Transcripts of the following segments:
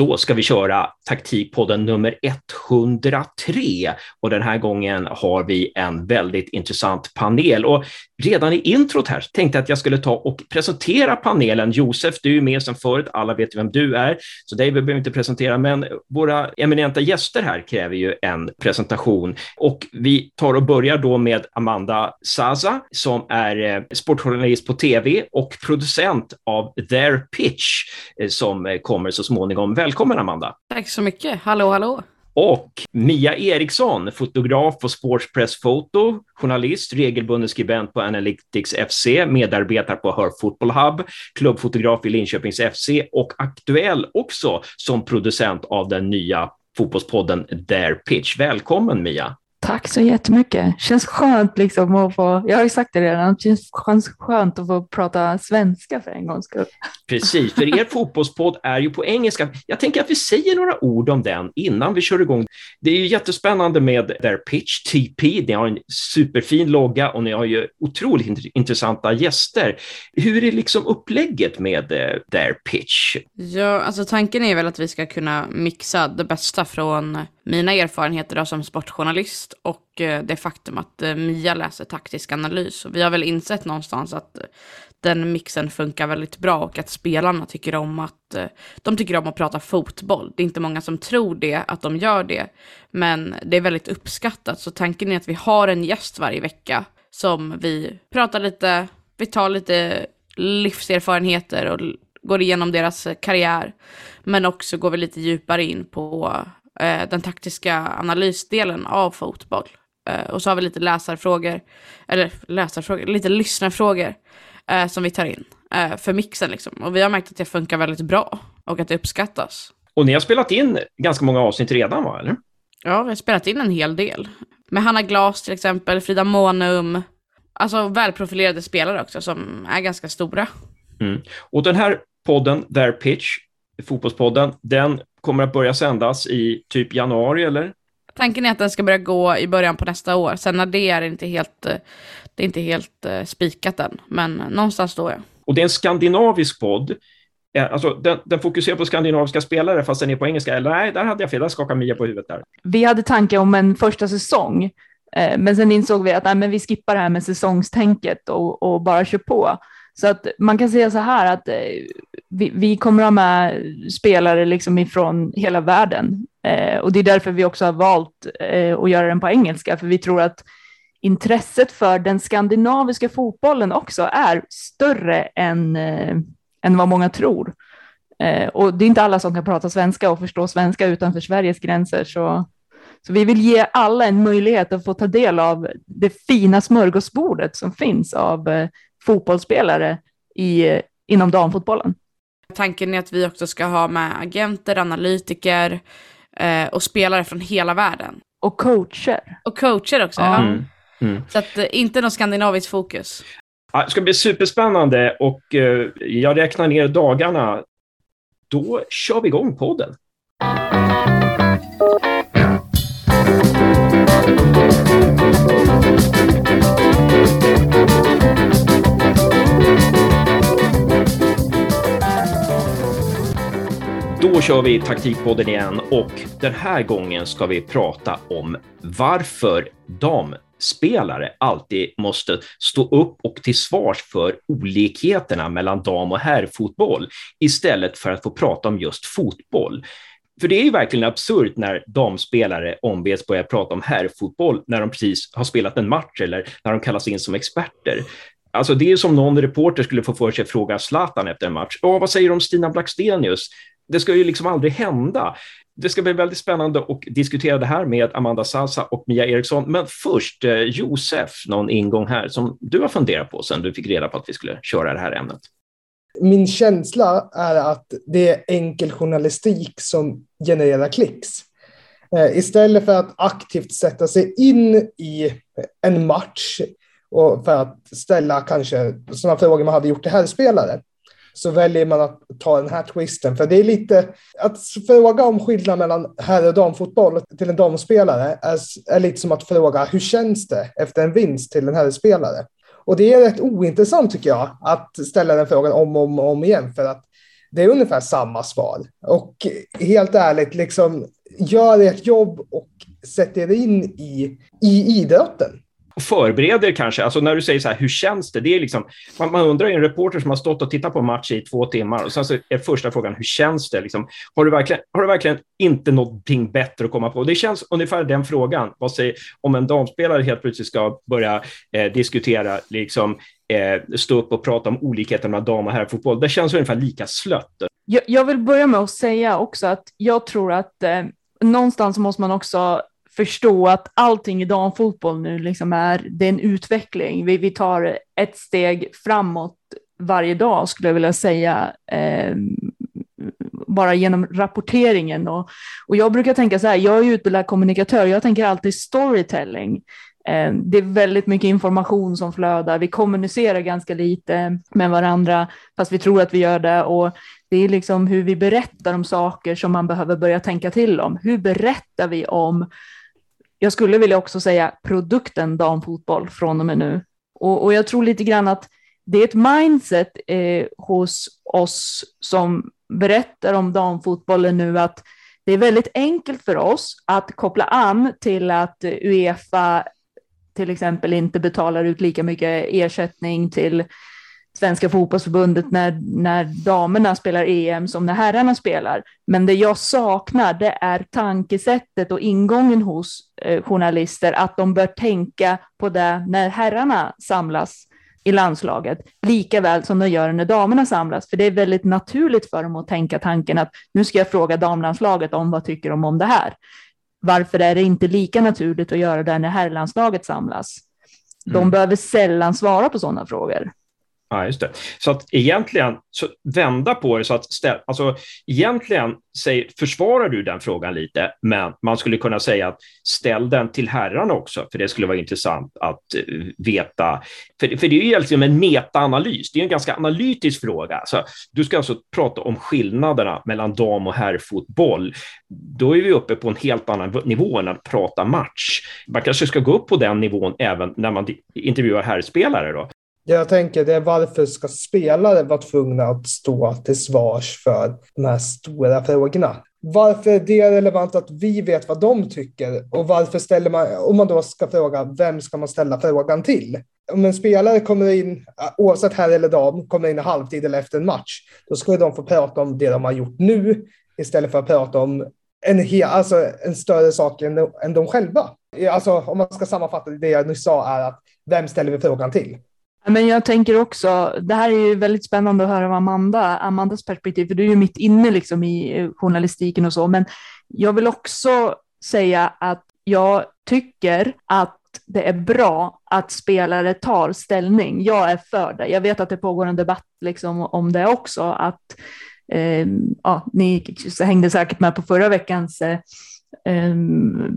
Då ska vi köra taktikpodden nummer 103 och den här gången har vi en väldigt intressant panel. Och redan i introt här tänkte jag att jag skulle ta och presentera panelen. Josef, du är med sedan förut, alla vet vem du är, så dig behöver vi inte presentera, men våra eminenta gäster här kräver ju en presentation. Och vi tar och börjar då med Amanda Saza som är eh, sportjournalist på tv och producent av Their Pitch eh, som eh, kommer så småningom. Välkommen Amanda! Tack så mycket! Hallå, hallå! Och Mia Eriksson, fotograf på Sportspress Photo, journalist, regelbunden skribent på Analytics FC, medarbetare på Her Football Hub, klubbfotograf i Linköpings FC och aktuell också som producent av den nya fotbollspodden Their Pitch. Välkommen Mia! Tack så jättemycket. Känns skönt liksom att få, jag har ju sagt det redan, det känns skönt att få prata svenska för en gångs skull. Precis, för er fotbollspodd är ju på engelska. Jag tänker att vi säger några ord om den innan vi kör igång. Det är ju jättespännande med their pitch, TP. Ni har en superfin logga och ni har ju otroligt intressanta gäster. Hur är liksom upplägget med their pitch? Ja, alltså tanken är väl att vi ska kunna mixa det bästa från mina erfarenheter då som sportjournalist och eh, det faktum att eh, Mia läser taktisk analys. Och vi har väl insett någonstans att eh, den mixen funkar väldigt bra och att spelarna tycker om att de tycker om att prata fotboll. Det är inte många som tror det, att de gör det, men det är väldigt uppskattat. Så tanken är att vi har en gäst varje vecka som vi pratar lite, vi tar lite livserfarenheter och går igenom deras karriär, men också går vi lite djupare in på eh, den taktiska analysdelen av fotboll. Eh, och så har vi lite läsarfrågor, eller läsarfrågor, lite lyssnarfrågor eh, som vi tar in för mixen liksom. Och vi har märkt att det funkar väldigt bra och att det uppskattas. Och ni har spelat in ganska många avsnitt redan, va? Eller? Ja, vi har spelat in en hel del. Med Hanna Glas till exempel, Frida Månum, alltså välprofilerade spelare också som är ganska stora. Mm. Och den här podden, Their Pitch, fotbollspodden, den kommer att börja sändas i typ januari eller? Tanken är att den ska börja gå i början på nästa år. Sen när det är inte helt, eh, det är inte helt uh, spikat än, men någonstans då ja. Och det är en skandinavisk podd. Alltså, den, den, fokuserar på skandinaviska spelare fast den är på engelska. Eller nej, där hade jag fel. Där skakade Mia på huvudet där. Vi hade tanke om en första säsong, eh, men sen insåg vi att nej, men vi skippar det här med säsongstänket och, och bara kör på. Så att man kan säga så här att eh, vi, vi kommer ha med spelare liksom ifrån hela världen eh, och det är därför vi också har valt eh, att göra den på engelska, för vi tror att intresset för den skandinaviska fotbollen också är större än, eh, än vad många tror. Eh, och det är inte alla som kan prata svenska och förstå svenska utanför Sveriges gränser, så så vi vill ge alla en möjlighet att få ta del av det fina smörgåsbordet som finns av eh, fotbollsspelare i, eh, inom damfotbollen. Tanken är att vi också ska ha med agenter, analytiker eh, och spelare från hela världen. Och coacher. Och coacher också, ja. Mm. Mm. Så att, eh, inte någon skandinavisk fokus. Det ska bli superspännande och eh, jag räknar ner dagarna. Då kör vi igång podden. Då kör vi taktikpodden igen och den här gången ska vi prata om varför damspelare alltid måste stå upp och till svars för olikheterna mellan dam och herrfotboll istället för att få prata om just fotboll. För det är ju verkligen absurt när damspelare ombeds börja prata om herrfotboll när de precis har spelat en match eller när de kallas in som experter. Alltså det är som någon reporter skulle få för sig att fråga Zlatan efter en match. Åh, vad säger du om Stina Blackstenius? Det ska ju liksom aldrig hända. Det ska bli väldigt spännande att diskutera det här med Amanda Salsa och Mia Eriksson. Men först, eh, Josef, någon ingång här som du har funderat på sedan du fick reda på att vi skulle köra det här ämnet. Min känsla är att det är enkel journalistik som genererar klicks. Eh, istället för att aktivt sätta sig in i en match och för att ställa kanske sådana frågor man hade gjort till herrspelare så väljer man att ta den här twisten. För det är lite, att fråga om skillnad mellan herr och damfotboll till en damspelare är, är lite som att fråga hur känns det efter en vinst till en herrspelare? Och det är rätt ointressant tycker jag att ställa den frågan om och om, om igen för att Det är ungefär samma svar. Och helt ärligt, liksom, gör ert jobb och sätt er in i, i idrotten och förbereder kanske, alltså när du säger så här, hur känns det? det är liksom, man, man undrar, en reporter som har stått och tittat på en match i två timmar och sen så är första frågan, hur känns det? Liksom, har, du verkligen, har du verkligen inte någonting bättre att komma på? Det känns ungefär den frågan. Vad säger, om en damspelare helt plötsligt ska börja eh, diskutera, liksom, eh, stå upp och prata om olikheten mellan dam och herrfotboll, det känns ungefär lika slött. Jag, jag vill börja med att säga också att jag tror att eh, någonstans måste man också förstå att allting i damfotboll nu liksom är, det är en utveckling. Vi, vi tar ett steg framåt varje dag skulle jag vilja säga. Eh, bara genom rapporteringen. Och, och jag brukar tänka så här, jag är utbildad kommunikatör, jag tänker alltid storytelling. Eh, det är väldigt mycket information som flödar. Vi kommunicerar ganska lite med varandra, fast vi tror att vi gör det. Och det är liksom hur vi berättar om saker som man behöver börja tänka till om. Hur berättar vi om jag skulle vilja också säga produkten damfotboll från och med nu. Och, och jag tror lite grann att det är ett mindset eh, hos oss som berättar om damfotbollen nu att det är väldigt enkelt för oss att koppla an till att Uefa till exempel inte betalar ut lika mycket ersättning till Svenska fotbollsförbundet när, när damerna spelar EM som när herrarna spelar. Men det jag saknar det är tankesättet och ingången hos eh, journalister att de bör tänka på det när herrarna samlas i landslaget, lika väl som de gör när damerna samlas. För det är väldigt naturligt för dem att tänka tanken att nu ska jag fråga damlandslaget om vad tycker de om det här. Varför är det inte lika naturligt att göra det när herrlandslaget samlas? De mm. behöver sällan svara på sådana frågor. Ja, just det. Så att egentligen så vända på det så att ställ, alltså, egentligen säg, försvarar du den frågan lite, men man skulle kunna säga att ställ den till herrarna också, för det skulle vara intressant att uh, veta. För, för det är ju egentligen en metaanalys. Det är en ganska analytisk fråga. Så du ska alltså prata om skillnaderna mellan dam och herrfotboll. Då är vi uppe på en helt annan nivå än att prata match. Man kanske ska gå upp på den nivån även när man intervjuar herrspelare då. Jag tänker det är varför ska spelare vara tvungna att stå till svars för de här stora frågorna? Varför är det relevant att vi vet vad de tycker? Och varför ställer man, om man då ska fråga, vem ska man ställa frågan till? Om en spelare kommer in, oavsett herr eller dam, kommer in i halvtid eller efter en match, då ska de få prata om det de har gjort nu istället för att prata om en, hel, alltså en större sak än, än de själva. Alltså, om man ska sammanfatta det jag nyss sa är att vem ställer vi frågan till? Men jag tänker också, det här är ju väldigt spännande att höra om Amanda, Amandas perspektiv, för du är ju mitt inne liksom i eh, journalistiken och så, men jag vill också säga att jag tycker att det är bra att spelare tar ställning. Jag är för det. Jag vet att det pågår en debatt liksom om det också, att eh, ja, ni hängde säkert med på förra veckans eh, Eh,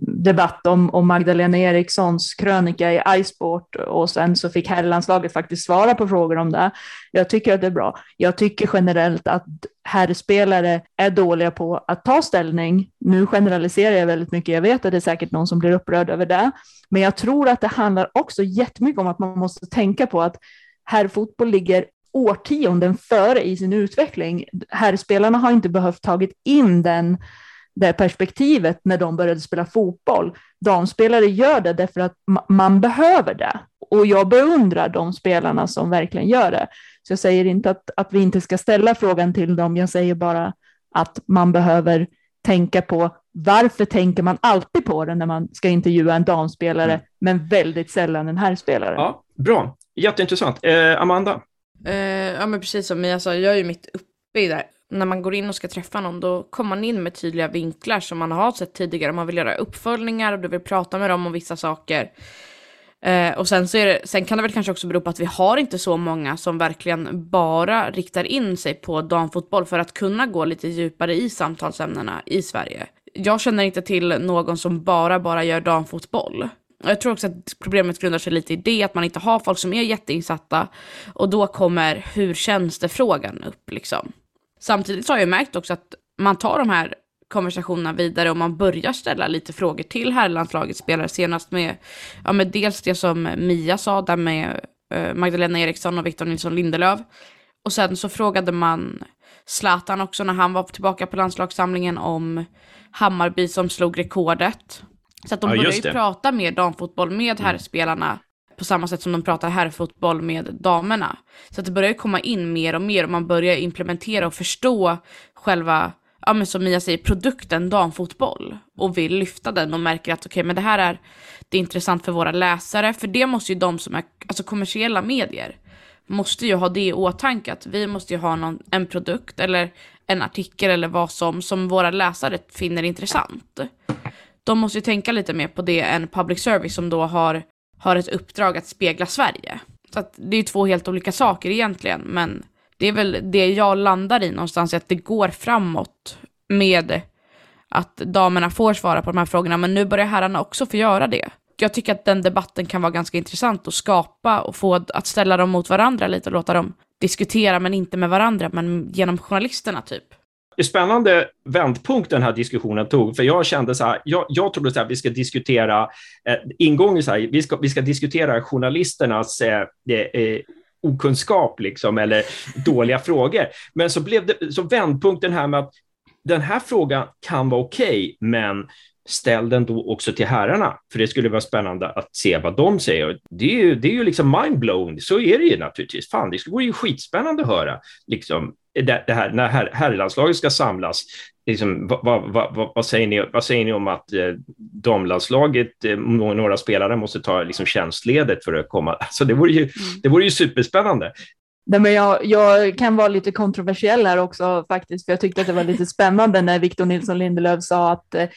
debatt om, om Magdalena Erikssons krönika i iSport och sen så fick herrlandslaget faktiskt svara på frågor om det. Jag tycker att det är bra. Jag tycker generellt att herrspelare är dåliga på att ta ställning. Nu generaliserar jag väldigt mycket. Jag vet att det är säkert någon som blir upprörd över det, men jag tror att det handlar också jättemycket om att man måste tänka på att herrfotboll ligger årtionden före i sin utveckling. Herrspelarna har inte behövt tagit in den det perspektivet när de började spela fotboll. Damspelare gör det därför att man behöver det. Och jag beundrar de spelarna som verkligen gör det. Så jag säger inte att, att vi inte ska ställa frågan till dem, jag säger bara att man behöver tänka på varför tänker man alltid på det när man ska intervjua en damspelare, mm. men väldigt sällan en herrspelare. Ja, bra, jätteintressant. Eh, Amanda? Eh, ja, men precis som Mia sa, jag är ju mitt uppe i det när man går in och ska träffa någon, då kommer man in med tydliga vinklar som man har sett tidigare. Man vill göra uppföljningar och du vill prata med dem om vissa saker. Eh, och sen, så är det, sen kan det väl kanske också bero på att vi har inte så många som verkligen bara riktar in sig på damfotboll för att kunna gå lite djupare i samtalsämnena i Sverige. Jag känner inte till någon som bara, bara gör damfotboll. Jag tror också att problemet grundar sig lite i det, att man inte har folk som är jätteinsatta. Och då kommer hur känns det-frågan upp liksom. Samtidigt så har jag märkt också att man tar de här konversationerna vidare och man börjar ställa lite frågor till herrlandslagets spelare. Senast med, ja, med dels det som Mia sa där med uh, Magdalena Eriksson och Victor Nilsson Lindelöf. Och sen så frågade man Zlatan också när han var tillbaka på landslagssamlingen om Hammarby som slog rekordet. Så att de Ja, började ju prata mer damfotboll med herrspelarna på samma sätt som de pratar herrfotboll med damerna. Så att det börjar ju komma in mer och mer och man börjar implementera och förstå själva, ja men som Mia säger, produkten damfotboll och vill lyfta den och märker att okej, men det här är, det är intressant för våra läsare, för det måste ju de som är, alltså kommersiella medier, måste ju ha det i åtanke att vi måste ju ha någon, en produkt eller en artikel eller vad som, som våra läsare finner intressant. De måste ju tänka lite mer på det än public service som då har, har ett uppdrag att spegla Sverige. Så att det är ju två helt olika saker egentligen, men det är väl det jag landar i någonstans, att det går framåt med att damerna får svara på de här frågorna, men nu börjar herrarna också få göra det. Jag tycker att den debatten kan vara ganska intressant att skapa och få att ställa dem mot varandra lite och låta dem diskutera, men inte med varandra, men genom journalisterna typ. Det är spännande vändpunkt den här diskussionen tog, för jag kände så här, jag, jag trodde så här, vi ska diskutera, eh, ingången så här, vi ska, vi ska diskutera journalisternas eh, eh, eh, okunskap liksom, eller dåliga frågor. Men så blev det, så vändpunkten här med att den här frågan kan vara okej, men ställ den då också till herrarna, för det skulle vara spännande att se vad de säger. Det är ju, det är ju liksom mindblown, så är det ju naturligtvis. Fan, det vore ju skitspännande att höra liksom, det, det här, när herr, herrlandslaget ska samlas. Liksom, vad, vad, vad, vad, säger ni, vad säger ni om att eh, damlandslaget, eh, några spelare måste ta liksom, tjänstledet för att komma? Alltså, det, vore ju, det vore ju superspännande. Nej, men jag, jag kan vara lite kontroversiell här också faktiskt, för jag tyckte att det var lite spännande när Victor Nilsson Lindelöf sa att eh,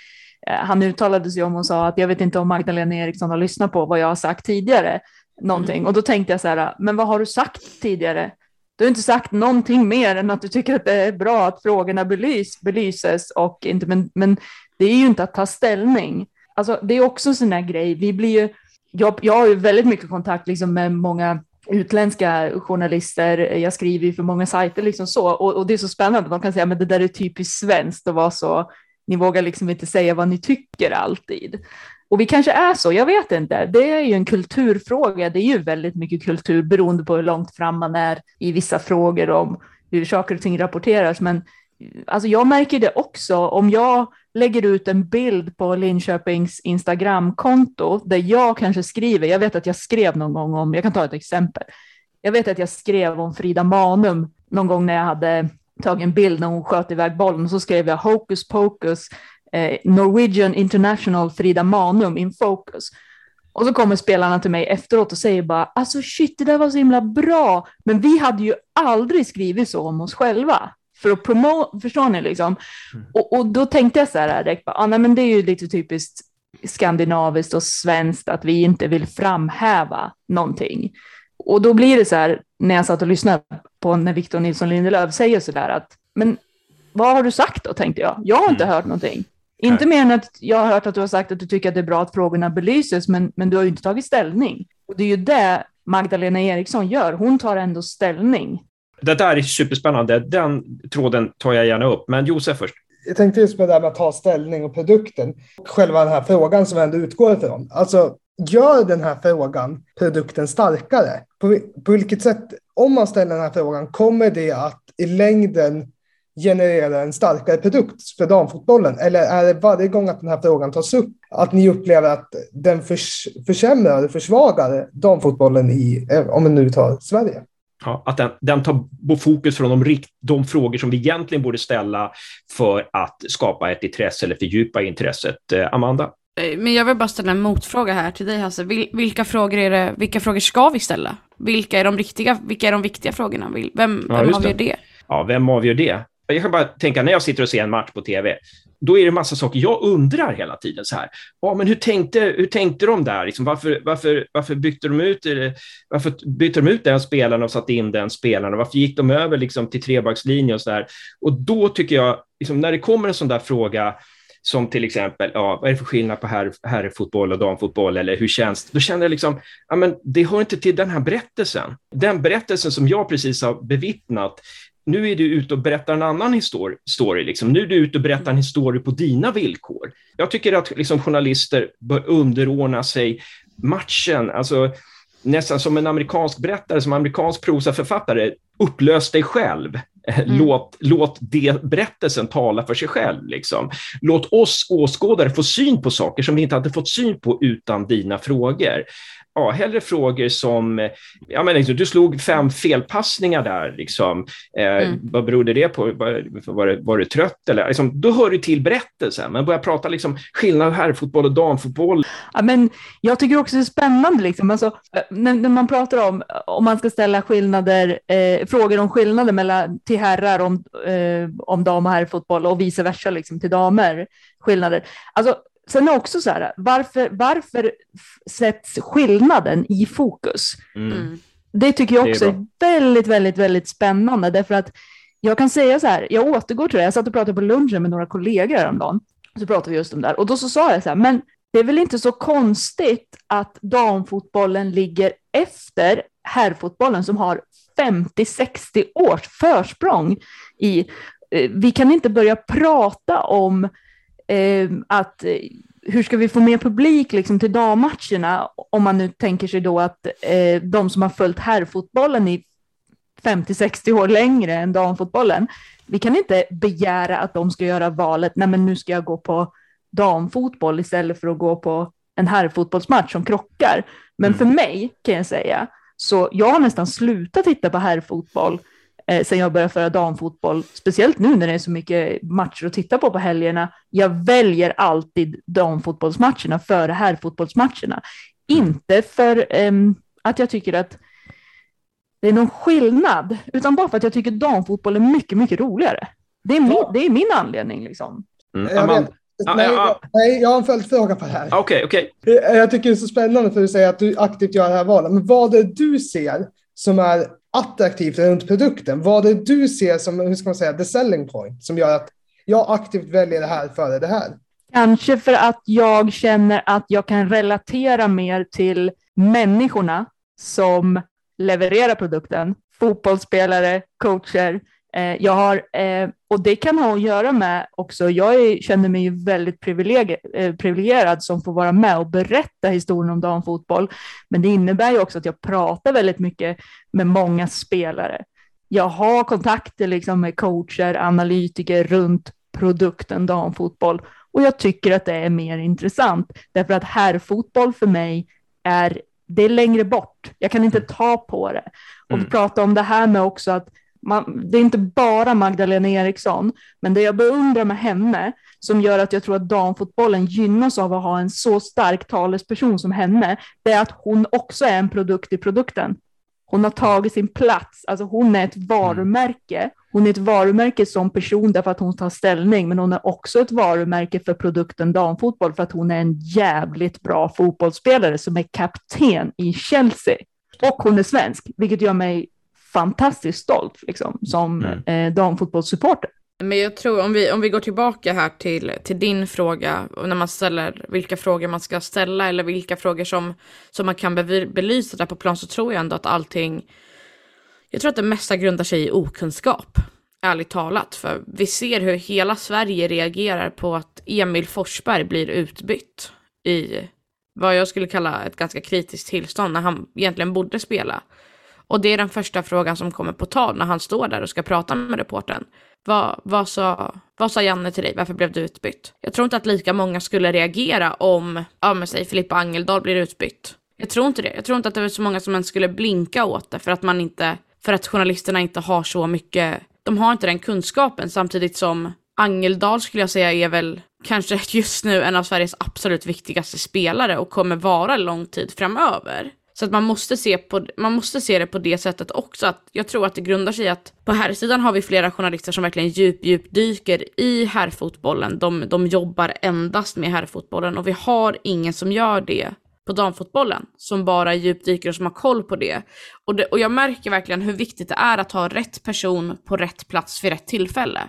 han uttalade sig om och sa att jag vet inte om Magdalena Eriksson har lyssnat på vad jag har sagt tidigare. Någonting. Mm. Och då tänkte jag så här, men vad har du sagt tidigare? Du har inte sagt någonting mer än att du tycker att det är bra att frågorna belys, belyses och inte, men, men det är ju inte att ta ställning. Alltså, det är också en sån där grej. Vi blir ju, jag, jag har ju väldigt mycket kontakt liksom, med många utländska journalister. Jag skriver ju för många sajter liksom så och, och det är så spännande. De kan säga men det där är typiskt svenskt att vara så. Ni vågar liksom inte säga vad ni tycker alltid. Och vi kanske är så, jag vet inte. Det är ju en kulturfråga. Det är ju väldigt mycket kultur beroende på hur långt fram man är i vissa frågor om hur saker och ting rapporteras. Men alltså jag märker det också om jag lägger ut en bild på Linköpings Instagramkonto där jag kanske skriver, jag vet att jag skrev någon gång om, jag kan ta ett exempel. Jag vet att jag skrev om Frida Manum någon gång när jag hade tagit en bild när hon sköt iväg bollen och så skrev jag hokus pokus, eh, Norwegian International Frida Manum in focus. Och så kommer spelarna till mig efteråt och säger bara alltså shit det där var så himla bra men vi hade ju aldrig skrivit så om oss själva för att promota, förstår ni liksom? Mm. Och, och, då tänkte jag så här direkt, ah, nej, men det är ju lite typiskt skandinaviskt och svenskt att vi inte vill framhäva någonting. Och då blir det så här, när jag satt och lyssnade på när Victor Nilsson Lindelöf säger så där att, men vad har du sagt då, tänkte jag. Jag har inte mm. hört någonting. Inte mer än att jag har hört att du har sagt att du tycker att det är bra att frågorna belyses, men, men du har ju inte tagit ställning. Och det är ju det Magdalena Eriksson gör. Hon tar ändå ställning. Det där är superspännande. Den tråden tar jag gärna upp. Men Josef först. Jag tänkte just på det där med att ta ställning och produkten. Själva den här frågan som ändå utgår ifrån. Alltså, gör den här frågan produkten starkare? På, på vilket sätt, om man ställer den här frågan, kommer det att i längden generera en starkare produkt för damfotbollen? Eller är det varje gång att den här frågan tas upp att ni upplever att den förs försämrar och försvagar damfotbollen i, om vi nu tar Sverige? Ja, att den, den tar fokus från de, rikt, de frågor som vi egentligen borde ställa för att skapa ett intresse eller fördjupa intresset. Eh, Amanda? Men jag vill bara ställa en motfråga här till dig Hasse. Vilka frågor, är det, vilka frågor ska vi ställa? Vilka är de, riktiga, vilka är de viktiga frågorna? Vem, vem ja, avgör det. det? Ja, vem avgör det? Jag kan bara tänka, när jag sitter och ser en match på tv, då är det massa saker jag undrar hela tiden. så här. Ja, men hur tänkte, hur tänkte de där? Liksom, varför, varför, varför, bytte de ut, eh, varför bytte de ut den spelaren och satte in den spelaren? Varför gick de över liksom, till trebackslinje och så där? Och då tycker jag, liksom, när det kommer en sån där fråga, som till exempel, ja, vad är det för skillnad på herr, herrfotboll och damfotboll eller hur känns det? Då känner jag liksom, ja men det hör inte till den här berättelsen. Den berättelsen som jag precis har bevittnat, nu är du ute och berättar en annan histori story. Liksom. Nu är du ute och berättar en historia på dina villkor. Jag tycker att liksom, journalister bör underordna sig matchen. Alltså, nästan som en amerikansk berättare, som amerikansk prosaförfattare upplös dig själv. Mm. Låt, låt det, berättelsen tala för sig själv. Liksom. Låt oss åskådare få syn på saker som vi inte hade fått syn på utan dina frågor ja, hellre frågor som, ja men liksom, du slog fem felpassningar där, liksom. Eh, mm. vad berodde det på? Var, var, var du trött eller? Liksom, då hör du till berättelsen, men börja prata liksom skillnad här, fotboll och damfotboll. Ja, men jag tycker också det är spännande, liksom. alltså, när, när man pratar om, om man ska ställa skillnader, eh, frågor om skillnader mellan, till herrar om, eh, om dam och herrfotboll och vice versa liksom, till damer, skillnader. Alltså, Sen är också så här, varför, varför sätts skillnaden i fokus? Mm. mm. Det tycker jag också är, är, väldigt, väldigt, väldigt spännande, därför att jag kan säga så här, jag återgår till det, jag satt och pratade på lunchen med några kollegor häromdagen, så pratade vi just om det här, och då så sa jag så här, men det är väl inte så konstigt att damfotbollen ligger efter herrfotbollen som har 50-60 års försprång i, eh, vi kan inte börja prata om eh, att eh, hur ska vi få mer publik liksom, till dammatcherna om man nu tänker sig då att eh, de som har följt herrfotbollen i 50-60 år längre än damfotbollen, vi kan inte begära att de ska göra valet, nej men nu ska jag gå på damfotboll istället för att gå på en herrfotbollsmatch som krockar. Men mm. för mig kan jag säga, så jag har nästan slutat titta på herrfotboll eh, sen jag började föra damfotboll, speciellt nu när det är så mycket matcher att titta på på helgerna. Jag väljer alltid damfotbollsmatcherna före herrfotbollsmatcherna. Inte för eh, att jag tycker att det är någon skillnad, utan bara för att jag tycker damfotboll är mycket, mycket roligare. Det är min, ja. det är min anledning. Liksom. Mm. Vet, nej, nej, jag har en följdfråga på det här. Okay, okay. Jag tycker det är så spännande för att du säger att du aktivt gör det här valet. Men vad är det du ser som är attraktivt runt produkten? Vad är det du ser som, hur ska man säga, the selling point som gör att jag aktivt väljer det här före det här? Kanske för att jag känner att jag kan relatera mer till människorna som levererar produkten. Fotbollsspelare, coacher, jag har, eh, och det kan ha att göra med också, jag känner mig ju väldigt eh, privilegierad som får vara med och berätta historien om damfotboll. Men det innebär ju också att jag pratar väldigt mycket med många spelare. Jag har kontakter liksom med coacher, analytiker runt produkten damfotboll och jag tycker att det är mer intressant därför att herrfotboll för mig är det är längre bort. Jag kan inte ta på det. Och vi mm. pratar om det här med också att man, det är inte bara Magdalena Eriksson, men det jag beundrar med henne som gör att jag tror att damfotbollen gynnas av att ha en så stark talesperson som henne, det är att hon också är en produkt i produkten. Hon har tagit sin plats, alltså hon är ett varumärke. Hon är ett varumärke som person därför att hon tar ställning, men hon är också ett varumärke för produkten damfotboll för att hon är en jävligt bra fotbollsspelare som är kapten i Chelsea. Och hon är svensk, vilket gör mig fantastiskt stolt liksom, som mm. eh, damfotbollssupporter. Men jag tror om vi, om vi går tillbaka här till, till din fråga, och när man ställer vilka frågor man ska ställa eller vilka frågor som, som man kan be, belysa där på plan så tror jag ändå att allting, jag tror att det mesta grundar sig i okunskap, ärligt talat. För vi ser hur hela Sverige reagerar på att Emil Forsberg blir utbytt i vad jag skulle kalla ett ganska kritiskt tillstånd när han egentligen borde spela. Och det är den första frågan som kommer på tal när han står där och ska prata med reportern. Vad, vad, sa, vad sa Janne till dig? Varför blev du utbytt? Jag tror inte att lika många skulle reagera om, ja men säg Filippa Angeldal blir utbytt. Jag tror inte det. Jag tror inte att det var så många som ens skulle blinka åt det för att man inte, för att journalisterna inte har så mycket, de har inte den kunskapen samtidigt som Angeldal skulle jag säga är väl kanske just nu en av Sveriges absolut viktigaste spelare och kommer vara lång tid framöver. Så att man måste, se på, man måste se det på det sättet också. Att jag tror att det grundar sig i att på här sidan har vi flera journalister som verkligen djup, djupdyker i herrfotbollen. De, de jobbar endast med herrfotbollen och vi har ingen som gör det på damfotbollen som bara djupdyker och som har koll på det. Och, det. och jag märker verkligen hur viktigt det är att ha rätt person på rätt plats vid rätt tillfälle.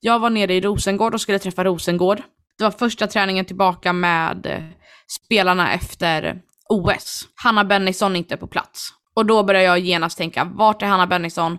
Jag var nere i Rosengård och skulle träffa Rosengård. Det var första träningen tillbaka med eh, spelarna efter OS. Hanna Bennison är inte på plats. Och då börjar jag genast tänka, vart är Hanna Bennison?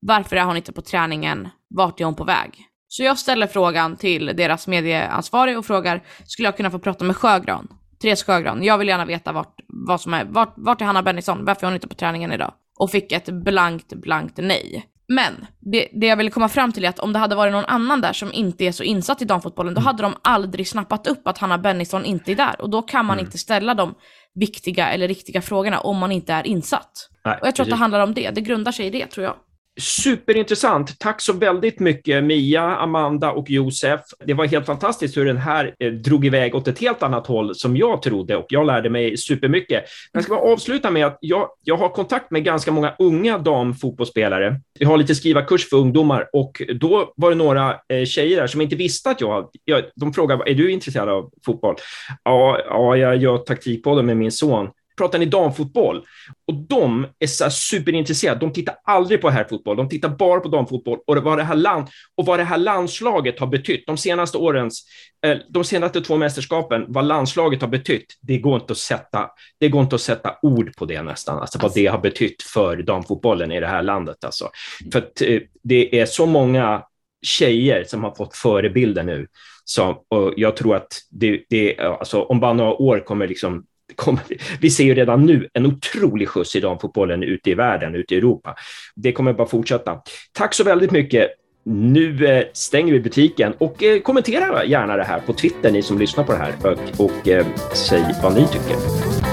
Varför är hon inte på träningen? Vart är hon på väg? Så jag ställer frågan till deras medieansvarig och frågar, skulle jag kunna få prata med Sjögran? Therese Sjögran, jag vill gärna veta vart, vad som är, vart, vart är Hanna Bennison? Varför är hon inte på träningen idag? och fick ett blankt, blankt nej. Men det, det jag ville komma fram till är att om det hade varit någon annan där som inte är så insatt i damfotbollen, då hade de aldrig snappat upp att Hanna Bennison inte är där. Och då kan man mm. inte ställa de viktiga eller riktiga frågorna om man inte är insatt. Nej, och jag tror precis. att det handlar om det. Det grundar sig i det, tror jag. Superintressant. Tack så väldigt mycket Mia, Amanda och Josef. Det var helt fantastiskt hur den här eh, drog iväg åt ett helt annat håll som jag trodde och jag lärde mig supermycket. Jag ska bara avsluta med att jag, jag har kontakt med ganska många unga damfotbollsspelare. Jag har lite skrivarkurs för ungdomar och då var det några eh, tjejer där som inte visste att jag, jag de frågade, är du intresserad av fotboll? Ja, ja jag gör taktikpodden med min son pratar ni damfotboll? Och de är så superintresserade. De tittar aldrig på herrfotboll. De tittar bara på damfotboll och vad det här land och vad det här landslaget har betytt. De senaste årens, eh, de senaste två mästerskapen, vad landslaget har betytt. Det går inte att sätta. Det går inte att sätta ord på det nästan. Alltså vad det har betytt för damfotbollen i det här landet. Alltså. För att eh, det är så många tjejer som har fått förebilder nu. Så, och jag tror att det, det, alltså, om bara några år kommer liksom kommer, vi ser ju redan nu en otrolig skjuts i damfotbollen ute i världen, ute i Europa. Det kommer bara fortsätta. Tack så väldigt mycket. Nu eh, stänger vi butiken och eh, kommentera gärna det här på Twitter, ni som lyssnar på det här och, och säg vad ni tycker.